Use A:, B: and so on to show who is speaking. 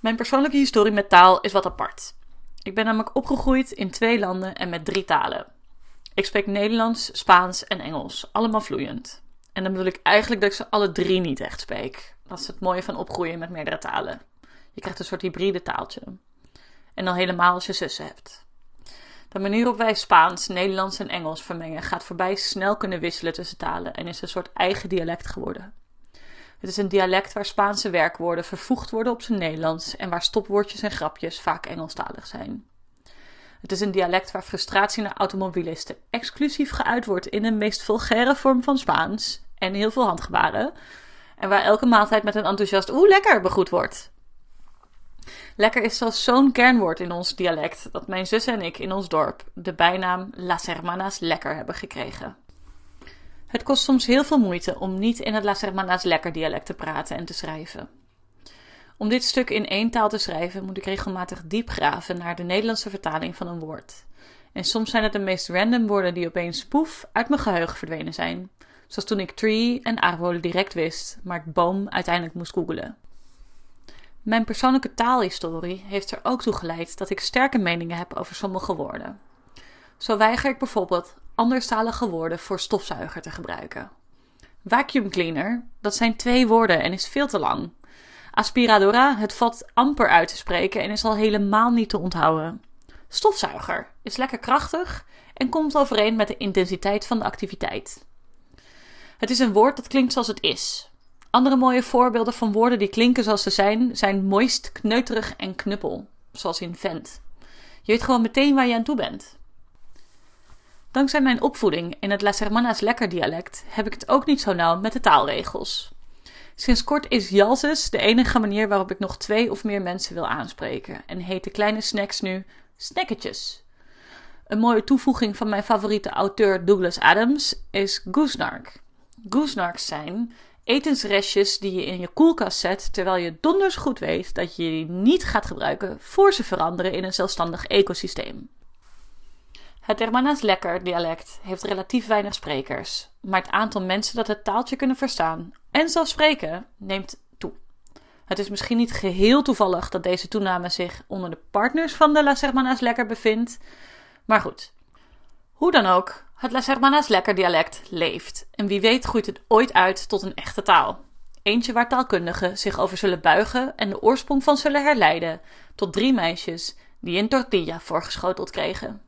A: Mijn persoonlijke historie met taal is wat apart. Ik ben namelijk opgegroeid in twee landen en met drie talen. Ik spreek Nederlands, Spaans en Engels, allemaal vloeiend. En dan bedoel ik eigenlijk dat ik ze alle drie niet echt spreek. Dat is het mooie van opgroeien met meerdere talen. Je krijgt een soort hybride taaltje. En dan helemaal als je zussen hebt. De manier waarop wij Spaans, Nederlands en Engels vermengen gaat voorbij snel kunnen wisselen tussen talen en is een soort eigen dialect geworden. Het is een dialect waar Spaanse werkwoorden vervoegd worden op zijn Nederlands en waar stopwoordjes en grapjes vaak Engelstalig zijn. Het is een dialect waar frustratie naar automobilisten exclusief geuit wordt in de meest vulgaire vorm van Spaans en heel veel handgebaren. En waar elke maaltijd met een enthousiast oeh lekker begroet wordt. Lekker is zelfs zo'n kernwoord in ons dialect dat mijn zus en ik in ons dorp de bijnaam Las Hermanas Lekker hebben gekregen. Het kost soms heel veel moeite om niet in het Las Hermanas Lekker dialect te praten en te schrijven. Om dit stuk in één taal te schrijven moet ik regelmatig diep graven naar de Nederlandse vertaling van een woord. En soms zijn het de meest random woorden die opeens poef uit mijn geheugen verdwenen zijn. Zoals toen ik tree en arbol direct wist, maar ik boom uiteindelijk moest googelen. Mijn persoonlijke taalhistorie heeft er ook toe geleid dat ik sterke meningen heb over sommige woorden. Zo weiger ik bijvoorbeeld anderstalige woorden voor stofzuiger te gebruiken. Vacuum cleaner, dat zijn twee woorden en is veel te lang. Aspiradora, het valt amper uit te spreken en is al helemaal niet te onthouden. Stofzuiger is lekker krachtig en komt overeen met de intensiteit van de activiteit. Het is een woord dat klinkt zoals het is. Andere mooie voorbeelden van woorden die klinken zoals ze zijn, zijn moist, kneuterig en knuppel, zoals in vent. Je weet gewoon meteen waar je aan toe bent. Dankzij mijn opvoeding in het Las Hermanas Lekker dialect heb ik het ook niet zo nauw met de taalregels. Sinds kort is Jalses de enige manier waarop ik nog twee of meer mensen wil aanspreken en heet de kleine snacks nu snacketjes. Een mooie toevoeging van mijn favoriete auteur Douglas Adams is goosenark. Goosenarks zijn etensrestjes die je in je koelkast zet terwijl je donders goed weet dat je die niet gaat gebruiken voor ze veranderen in een zelfstandig ecosysteem. Het Hermanas Lekker dialect heeft relatief weinig sprekers, maar het aantal mensen dat het taaltje kunnen verstaan en zelfs spreken neemt toe. Het is misschien niet geheel toevallig dat deze toename zich onder de partners van de Las Hermanas Lekker bevindt, maar goed. Hoe dan ook, het Las Hermanas Lekker dialect leeft en wie weet groeit het ooit uit tot een echte taal. Eentje waar taalkundigen zich over zullen buigen en de oorsprong van zullen herleiden tot drie meisjes die een tortilla voorgeschoteld kregen.